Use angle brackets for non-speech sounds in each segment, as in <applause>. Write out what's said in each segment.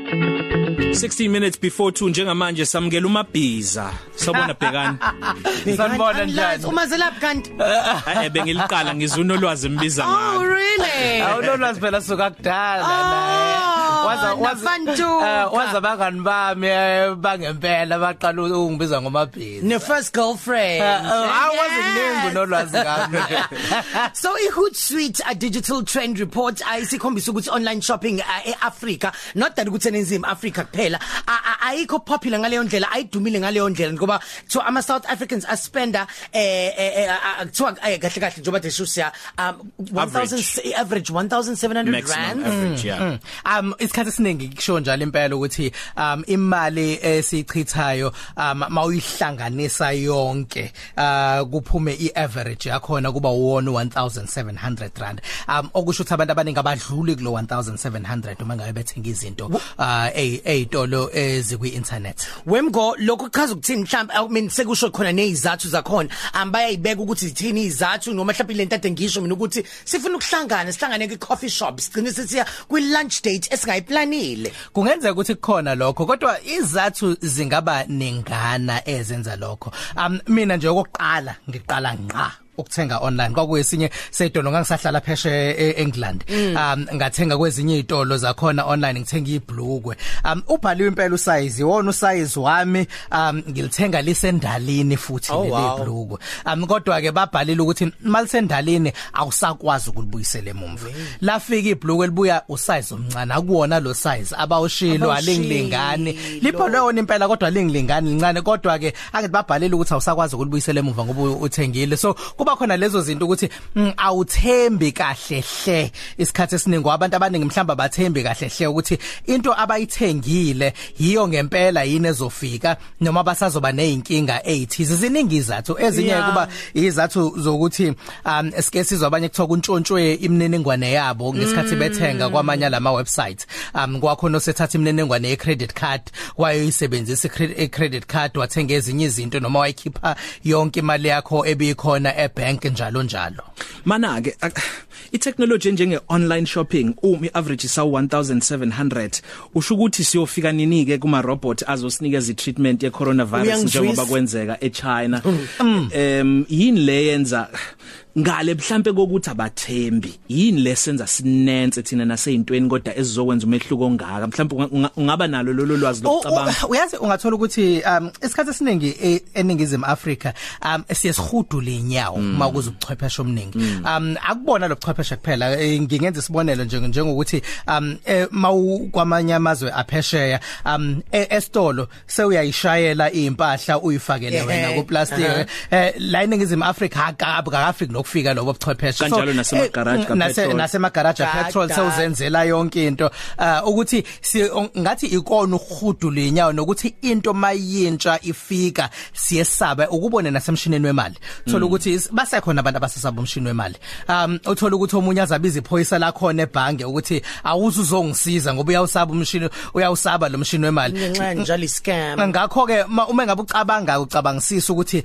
16 minutes before 2 njengamanje samukela umabhiza sobona bhekani <laughs> Sanibona njani? Umazelaphi kanti? eh bengiliqala ngizuna olwazi imbiza Oh ngalo really? Awunolwazi phela suka kudala naye. Waza waza nafantuka. eh, waza bangani bami eh, bangempela baqala ungibiza ngomabhizi. Ne first girlfriend. Awazi kuningi nolwazi ngami. <laughs> So iHootsuite a digital trend report ayisikhombisa ukuthi online shopping uh, eAfrica not that ukuthi enenzima Africa kuphela ayikho popular ngaleyo ndlela ayidumile ngaleyo ndlela ngoba to ama South Africans aspenda eh eh, eh, kuthiwa eh, kahle kahle njengoba desho siya um 1000 average 1700 maximum rand average yeah Um isikhathi esiningi kusho njalo impela ukuthi um imali esichithayo um mawuyihlanganisa yonke uh kuphume iaverage yakhona kuba wona 1700 rand. Um okusho ukuthi abantu abaningi abadluli kulo 1700 uma ngabe bethenga izinto uh ezitolo ezikwi internet Wemgo lokho kuchaza ukuthini mhlawumbe I mean sekusho khona nezizathu zakhona ambayayibeka ukuthi zithini izathu noma mhlawumbe lento ade ngisho mina ukuthi sifuna ukuhlangana sihlangane ku coffee shop sigcine sesiya kwi lunch date esingayiplanile kungenzeka ukuthi kukhona lokho kodwa izathu zingaba nengana ezenza lokho. Um mina nje okokuqala ngiqala ngqa. Ukuthenga online. Kwakuyesinye sedolo ngangisahlala pheshe eEngland um ngathenga kwezinye izitolo zakhona online ngithenga ibhlukwe um ubhaliwe impela usize wona usize wami. Um ngilithenga lisendalini futhi Oh, leli wow. ibhlukwe um kodwa ke babhalile ukuthi malisendalini awusakwazi ukulibuyisela emumva lafika ibhlukwe libuya usize omncane. Akuwona lo size abawushilo alingilingani. Abawushilo. libhalwe wona impela kodwa lingilingani lincane. Kodwa ke angithi babhalile ukuthi awusakwazi ukulibuyisela emumva ngoba uthengile. So kuba khona lezo zinto ukuthi mm, awuthembi kahle hle isikhathi esiningi abantu abaningi mhlamba bathembi kahle hle ukuthi into abayithengile yiyo ngempela yini ezofika noma basazoba nezinkinga ezithize ziningi izathu. Ezinye kuba izathu zokuthi um sike sizwa abanye kuthiwa kuntshontshwe imininingwane yabo ngesikhathi bethenga kwamanye lama website um kwakhona osethatha imininingwane ye credit card wayisebenzisa i credit card wathenga ezinye izinto noma wayikhipha yonke imali yakho ebikhona ebank njalo njalo. Mana ke i technology njenge online shopping uma i average isa 1700 usho ukuthi siyofika nini ke kuma robot azosinikeza i treatment ye coronavirus Uyangizwisa? njengoba kwenzeka e China <laughs> em yini le yenza? Ngale mhlambe kokuthi abathembi yini lesenza sinense thina naseyintweni kodwa ezizokwenza umehluko ongaka? Mhlambe unga- ungaba nalo lolo lwazi U- lokucabanga. u- uyazi ungathola ukuthi um isikhathi esiningi e- eningizimu Afrika um siyesihudula inyawo makuze ubuchwepheshe omningi um akubona lo buchwepheshe kuphela eh, ngingenza isibonelo nje njengokuthi um eh, mawu kwamanye amazwe aphesheya um e- esitolo sewuyayishayela impahla uyifakele Ehhe, wena ku plastic aha. eh la eningizimu Afrika akabi akafiki nokufika lobo buchwepheshe. Kanjalo nasemagarage eh, nase- kapetrol. nasemagaraji Da- petrol da. sewuzenzela yonke into. Uh, ukuthi si ngathi ikona ukuhudula inyawo nokuthi into mayintsha ifika siyesaba ukubone nasemshinini wemali. Thola ukuthi is- basekhona abantu abasesaba umshini wemali. Um uthola ukuthi omunye azabiza iphoyisa lakhona ebhange ukuthi awuze uzongisiza ngoba uyawusaba umshini uyawusaba lo mshini wemali. Ngenxa njalo scam ngakho ke ma- uma ngabe ucabanga ucabangisisa ukuthi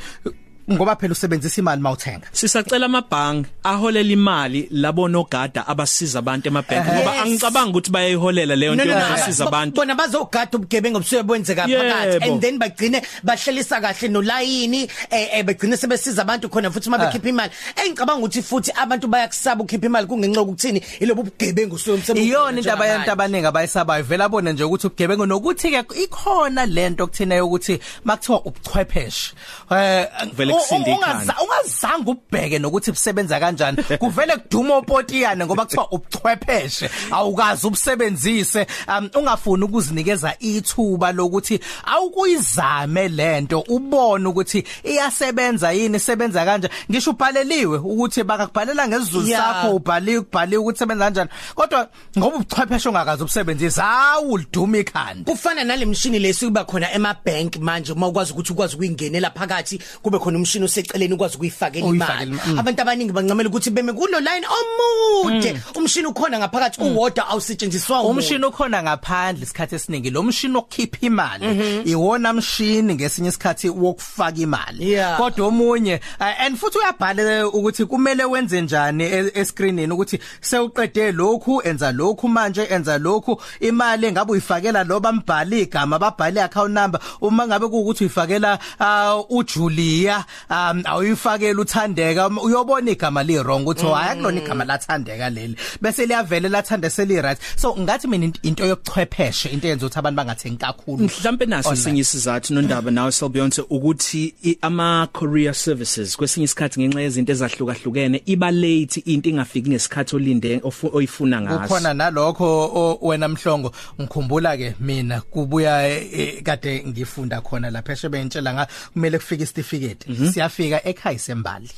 ngoba phela usebenzisa imali mawuthenga Sisacela amabhangi aholela imali labo nogada abasiza abantu emabhenki ngoba Yes. angicabanga ukuthi bayayiholela leyo nto yokusiza abantu. bona bazogada ubugebengu obusuke bwenzeka Yebo. phakathi and then bagcine bahlelisa kahle nolayini eh eh, bagcine sebesiza abantu khona futhi uma bekhipha imali. Engicabanga ukuthi futhi abantu bayakusaba ukukhipha imali kungenxa yokuthini ilobu bugebengu suke umsebenzi iyona into abayantu abaningi abayisabayo. Vela bona nje ukuthi ubugebengu nokuthi ke ikhona lento okuthina ukuthi makuthiwa ubuchwepheshe. Eh Vele u- kusinde u- ikhanda. ungaza- ungazange ubheke nokuthi busebenza kanjani. <laughs> Kuvele kuduma opotiyane ngoba kuthiwa ubuchwepheshe awukazi ubusebenzise. Um ungafuni ukuzinikeza ithuba lokuthi awukuyizame lento ubone ukuthi iyasebenza yini isebenza kanjani ngisho ubhaleliwe ukuthi bakakubhalela ngesizulu Yeah. sakho ubhaliwe kubhaliwe ukuthi sebenza kanjani. Kodwa ngoba ubuchwepheshe ongakazi ubusebenzisa hawu liduma ikhanda. Kufana nalemshini lesi kuba khona ema bank manje uma ukwazi ukuthi ukwazi ukuyingenela phakathi kube khona umshini oseceleni ukwazi ukuyifakela Uyifakela imali mm. abantu abaningi bancamela ukuthi beme kulo line omude Mm. umshini ukhona ngaphakathi uwodwa awusetshenziswa umuntu. umshini ukhona ngaphandle isikhathi esiningi lo mshini wokukhipha imali Mhm. iwona mshini ngesinye isikhathi wokufaka imali kodwa omunye uh, and futhi uyabhala ukuthi kumele wenze njani e- escreenini ukuthi sewuqede lokhu enza lokhu manje enza lokhu imali engabe uyifakela lo bambhali igama babhali account number uma ngabe kuukuthi uyifakela uh, uJulia um awuyifakela uthandeka. Uyobona igama li wrong ukuthi hayi kulona igama lathandeka leli. Bese liyavele lathande seli right so ngathi mina into- yokuchwepheshe into yenza ukuthi abantu bangathengi kakhulu. Mhlambe naso sinye isizathu nondaba nawe Selbeyonce ukuthi ama courier services kwesinye isikhathi ngenxa yezinto ezahlukahlukene iba late into ingafiki ngesikhathi olinde oyifuna ngaso. Kukhona nalokho wena mhlongo. Ngikhumbula ke mina kubuya eh, eh, kade ngifunda khona lapha eshebentshela nga kumele kufike isitifiketi. Mhm. Siyafika ekhaya sembali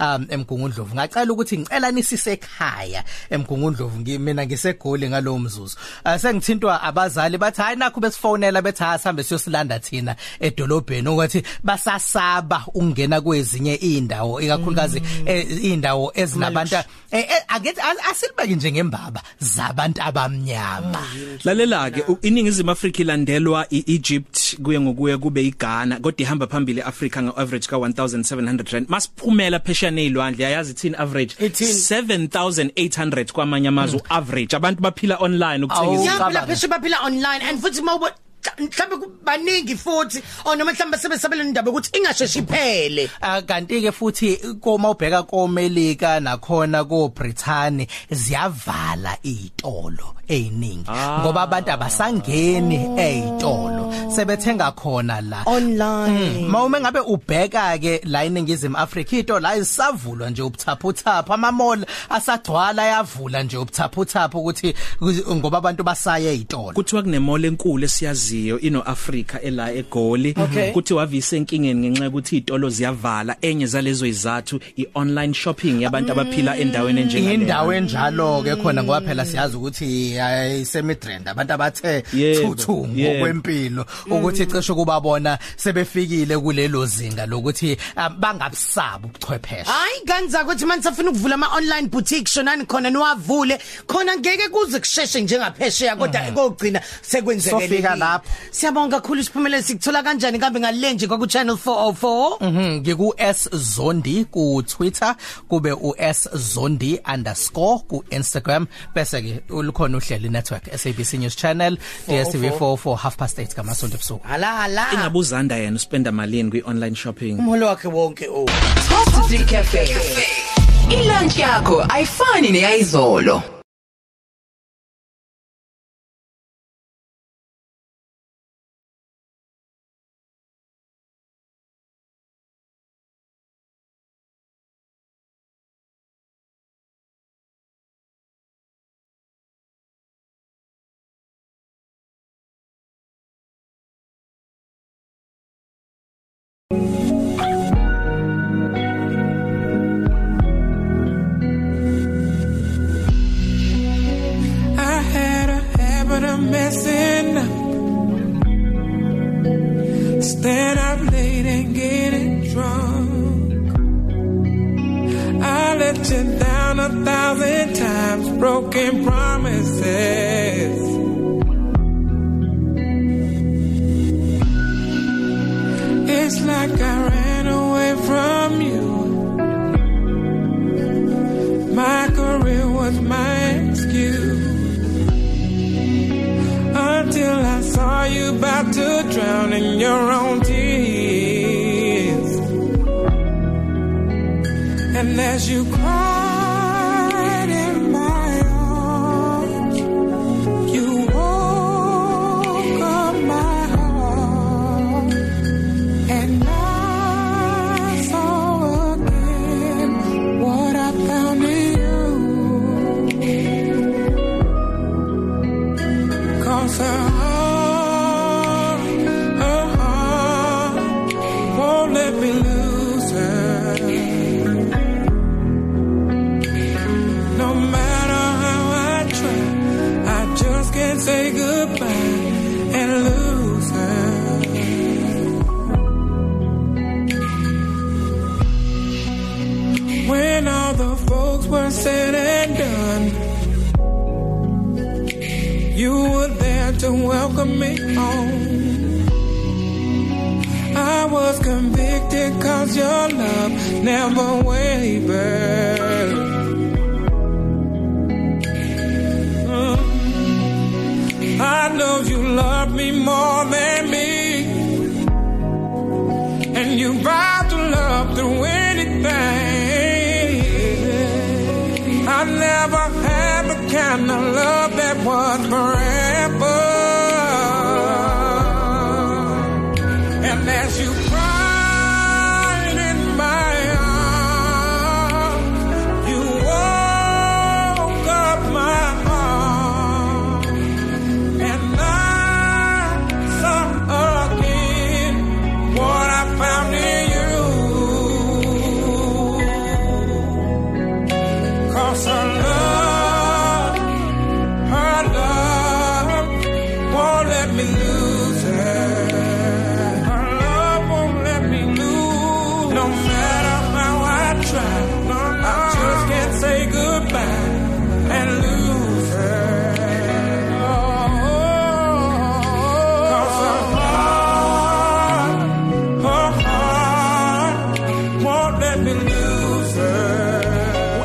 um emgungundlovu. Ngacela ukuthi ngicela nisise ekhaya emgungundlovu. Ngi- mina ngisegoli ngalowo mzuzu. Ah, sengithintwa abazali bathi hayi nakho besifonela bethi ha sihambe siyosilanda thina edolobheni. Ukuthi basasaba ukungena kwezinye indawo ikakhulukazi eh, indawo ezinabantu eh, eh, akethi as- asilibeke njengembaba zabantu abamnyama. Lalela ke iningizimu Afrika ilandelwa iEgypt kuye ngokuya kube iGhana kodwa ihamba phambili eAfrica ngaverage ka 1700 rand masiphumela phesheya nezilwandle ayazi thini average Ithini? 7800 kwamanye amazwe average abantu baphila online ukuthenga Awu. izinto ya phela Ucabanga. pheshe baphila online and futhi mawubo mhlawumbe baningi futhi or noma mhlawumbe sebesabela indaba ukuthi ingasheshi iphele. Ah, kanti ke futhi koma ubheka komelika nakhona ko Britain ziyavala izitolo eziningi ngoba abantu abasangeni ezitolo sebethenga khona la. Online. Mawume ngabe ubheka ke la iningizimu Africa ito la isavulwa nje ubuthaphuthaphu. Ama mall asagcwala yavula nje ubuthaphuthaphu ukuthi ngoba abantu basaye ezitolo kuthiwa kunemall enkulu esiyaziyo ino Africa ela eGoli. Okay. kuthi wavise enkingeni ngenxa yokuthi izitolo ziyavala. Enye zalezo izathu iOnline shopping yabantu abaphila endaweni enjengale indawo enjalo ke khona ngoba phela siyazi ukuthi ayisemidrand abantu abathe Yebo, thuthu yebo. ngokwempilo ukuthi cishe kubabona sebefikile kulelo zinga lokuthi ah, bangabusabi ubuchwepheshe. Hayi kanza ukuthi manje safuna ukuvula ama online boutique shonani khona niwavule. Khona ngeke kuze kusheshe njengaphesheya kodwa kokugcina sekwenzekele Sofika lapho. Siyabonga kakhulu isiphumelelo sikuthola kanjani? Kambe ngalenje kwaku channel 404 Mhm ngiku S Zondi ku Twitter kube u S Zondi underscore ku Instagram bese ke ulikhona uhlelo network SABC News Channel DSTV4 for half past 8 kamasonto ebusuku. Hala hala ingabuzanda yena uspenda malini kwiOnline shopping. Umholo wakhe wonke oh Top City Cafe. Ilunch yakho ayifani neyizolo. Like I ran away from you. My career was my excuse. Until I saw you about to drown in your own tears. And as you cause your love never wavered. Mm. I know you love me more than me. And you vowed to love through anything. I never had the kind of love that was forever. And as you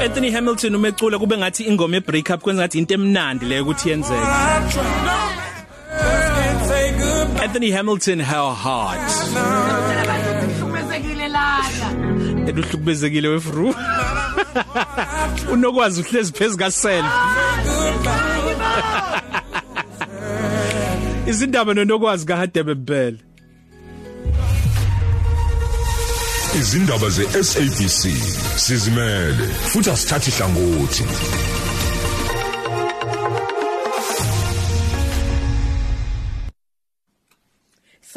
Anthony Hamilton umecula kube ngathi ingoma ye break up kwenza ngathi into emnandi leyo ukuthi yenzeke. Anthony Hamilton her heart eduhlubezekile wefru. Unokwazi uhlezi phezulu self izindaba nonokwazi kahadebe bell izindaba ze-SABC sizimele futhi asithathi hlangothi.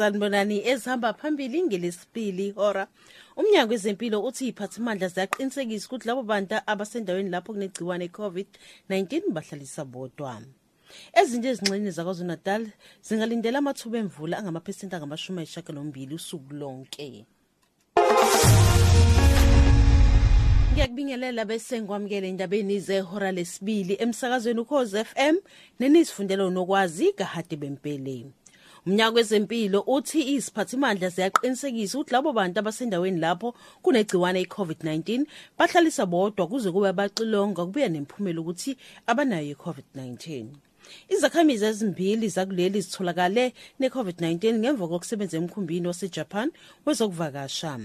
Sanibonani ezihamba phambili ngelesipili hora. Umnyango wezempilo uthi iphathimandla ziyaqinisekisa ukuthi labo bantu abasendaweni lapho kunegciwane iCovid-19 bahlalisa bodwa. Ezinye izingxenye zaKwaZulu-Natal zingalindela amathuba emvula angamaphesenti angamashumi ayisishiyagalombili usuku lonke. Ngiyakubingelela bese ngikwamukele indabeni zehora lesibili emsakazweni ukhoze FM nenisifundelo nokwazi kahade bempele. Umnyango wezempilo uthi iziphathimandla ziyaqinisekisa ukuthi labo bantu abasendaweni lapho kunegciwane iCovid-19 bahlalisa bodwa kuze kube baxilonga kubuya nemphumela ukuthi abanayo iCovid-19. Izakhamizi ezimbili zakuleli zitholakale neCovid-19 ngemva kokusebenza emkhumbini waseJapan wezokuvakasha.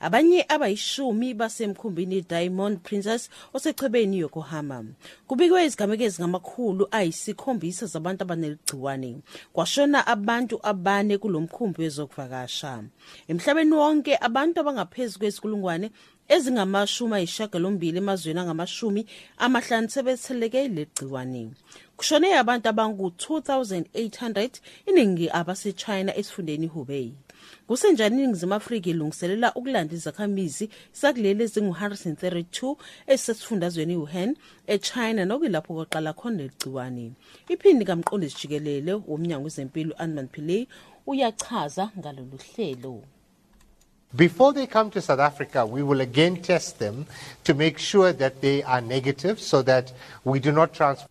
Abanye abayishumi basemkhumbini Diamond Princess osechwebeni Yokohama. Kubikwe izigameko ezingamakhulu ayisikhombisa zabantu abaneligciwane. Kwashona abantu abane kulomkhumbi wezokuvakasha. Emhlabeni wonke abantu abangaphezulu kwezikulungwane ezingamashumi ayishagalombili emazweni angamashumi amahlanu sebetheleke legciwane kushone abantu abangu-2800 iningi abasechina esifundeni hubei kusenjani iningizimu afrika ilungiselela ukulanda izakhamizi sakuleli ezingu-132 ezisesifundazweni i-wuhan echina nokuyilapho kwaqala khona leli gciwane iphindi kamqondisi jikelele womnyango wezempilo anman pillay uyachaza ngalolu hlelo Before they come to South Africa, we will again test them to make sure that they are negative so that we do not transfer.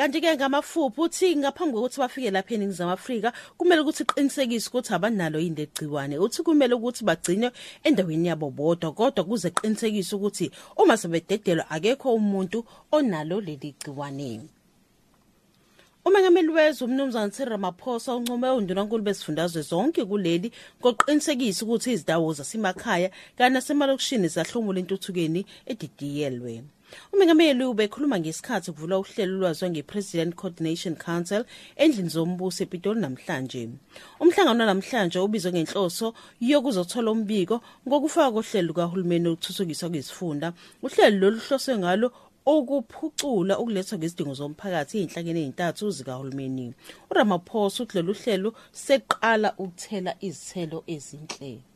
Kanti-ke ngamafuphi uthi ngaphambi kokuthi bafike lapha eningizimu afrika kumele ukuthi qinisekise ukuthi abanalo yini legciwane uthi kumele ukuthi bagcinwe endaweni yabo bodwa kodwa kuze qinisekise ukuthi uma sebededelwa akekho umuntu onalo leli gciwane. Umengameli wezwe umnumzane Cyril Ramaphosa unqume undunankulu besifundazwe zonke kuleli koqinisekisa ukuthi izindawo zasemakhaya kanye nasemalokishini zahlomula entuthukeni edidiyelwe. Umengameli ubekhuluma ngesikhathi kuvulwa uhlelo lwaziwa nge-president coordination council endlini zombuso epitoli namhlanje. Umhlangano namhlanje ubizwe ngenhloso yokuzothola umbiko ngokufaka kohlelo lukahulumeni lokuthuthukiswa kwezifunda. Uhlelo lolu hloswe ngalo ukuphucula ukulethwa ngezidingo zomphakathi ey'nhlakeni ey'ntathu zikahulumeni. Uramaphosa uthi lolu hlelo seqala ukuthela izithelo ezinhle.